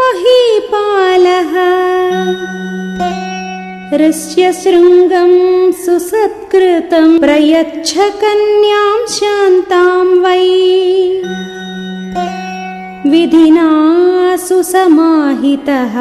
महीपालः। हृष्यशृङ्गम् सुसत्कृतम् प्रयच्छ कन्याम् शान्ताम् वै। विधिना सुसमाहितः।